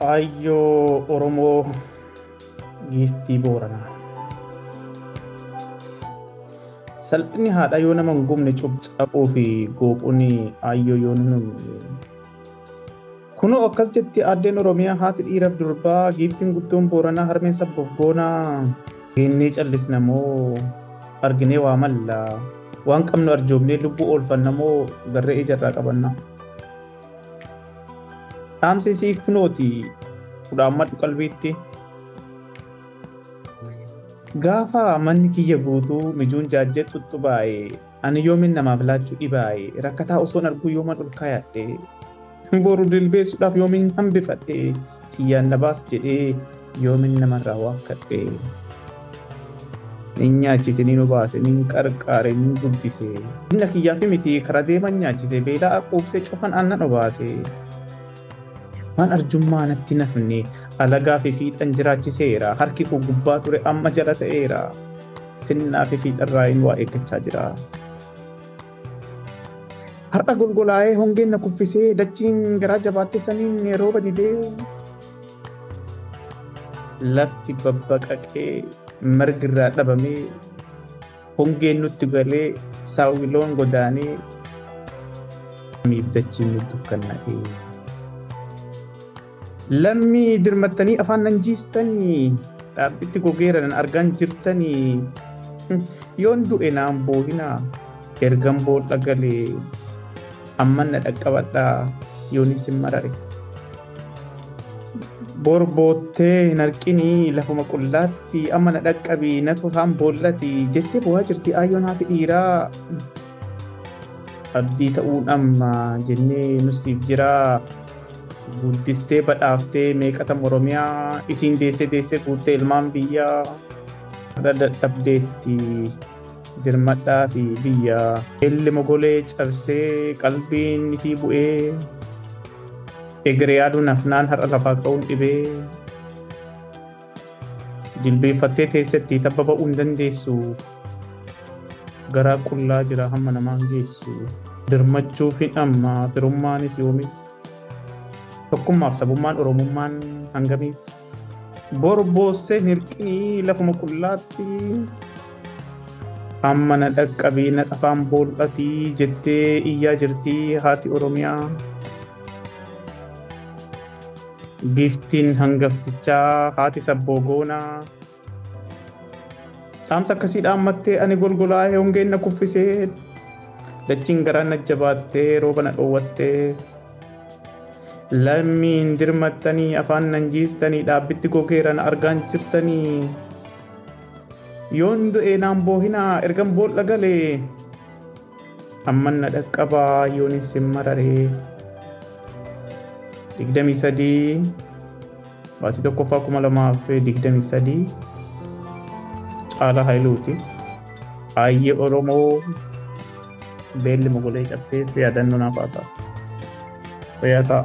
Aayyoo Oromoo giiftii Booranaa. Salphinni haadha yoo nama hin gubne cabuu fi gooquun aayyoo yoo nama Kunoo akkas jetti addeen Oromiyaa haati dhiiraaf durbaa giiftiin guddoon Booranaa harmeen sabboof goonaa. Geennee callisna moo arginee waa malla waan qabnu arjoomnee lubbuu oolfanna moo garree ijarraa qabanna. Dhaamsi sii kunooti kudhaammadhu qalbiitti. Gaafa manni kiyya guutuu mijuun jaajjee xuxxubaa'e ani yoomin namaaf laachuu dhibaa'e rakkataa osoon arguu yooman ol kaayadhe boru dilbeessuudhaaf yoomin hambifadhe tiyyaan na baas jedhee yoomin namarraa waakkadhe. Nin nyaachise nin obaase nin qarqaare nin guddise. Inna kiyyaa fi miti karaa deeman nyaachise beelaa quubsee cufan aannan obaase. Waan arjummaa natti nafne alagaa fi fiixan jiraachiseera. Harki koo gubbaa ture amma jala ta'eera. Finnaa fi fiixarraa inni waa eeggachaa jira. Har'a golgolaa'ee hongeen na kuffisee dachiin garaa jabaattee samiin rooba didee. Lafti babbaqaqee margi irraa dhabamee hongeen nutti galee saawwiloon godaanee miif dachiin nu dukkanna'ee. Lammii dirmattanii afaan nan jiistanii? Dhaabbitti gogeera nan argaan jirtanii? Yoon du'e naan boohinaa ergan boolla galee? Amman na dhaqqabadhaa yoonis hin marare. Borboottee hin arqinii. Lafuma qullaatti amma na dhaqqabii. Na tufaan boollati. Jettee bu'aa jirti. Aayyoon haati dhiiraa. Abdii ta'uun amma jennee nusiif jiraa. Guddistee badhaaftee meeqata oromiyaa? Isiin deessee deessee guuttee ilmaan biyyaa dadhabdeetti dirmadhaa fi biyya. Eelli mogolee cabsee qalbiin isii bu'ee. Egeree yaaduun hafnaan har'a lafaa ka'uun dhibee. Dilbeeffattee teessetti tabba ba'uu hin dandeessu. Garaa qullaa jira hamma namaan geessu. Dirmachuuf hin amma firummaanis yoomiif tokkummaaf sabummaan oromummaan hangamiif. Borboossee hirqinii lafuma qullaatti amma na dhaqqabii na xafaan bool'atii jettee iyyaa jirtii haati oromiyaa. Giiftiin hangaftichaa haati sabboogoonaa dhaamsa akkasii dhaammattee ani golgolaa'ee hongeen na kuffisee. Dachiin garaa na jabaattee rooba na dhoowwattee lammiin dirmattanii afaan nan jiistanii dhaabbitti gogeeran argaan jirtanii. Yoon du'e naan boohinaa ergan boolla galee amman na dhaqqabaa yoonis hin mararee digdamii sadii. Baatii tokkoffaa kuma lamaaf digdamii sadii. Caalaa haayiluuti aayyee oromoo. Beelli mogolee cabsee yaadannoo naaf haa ta'a.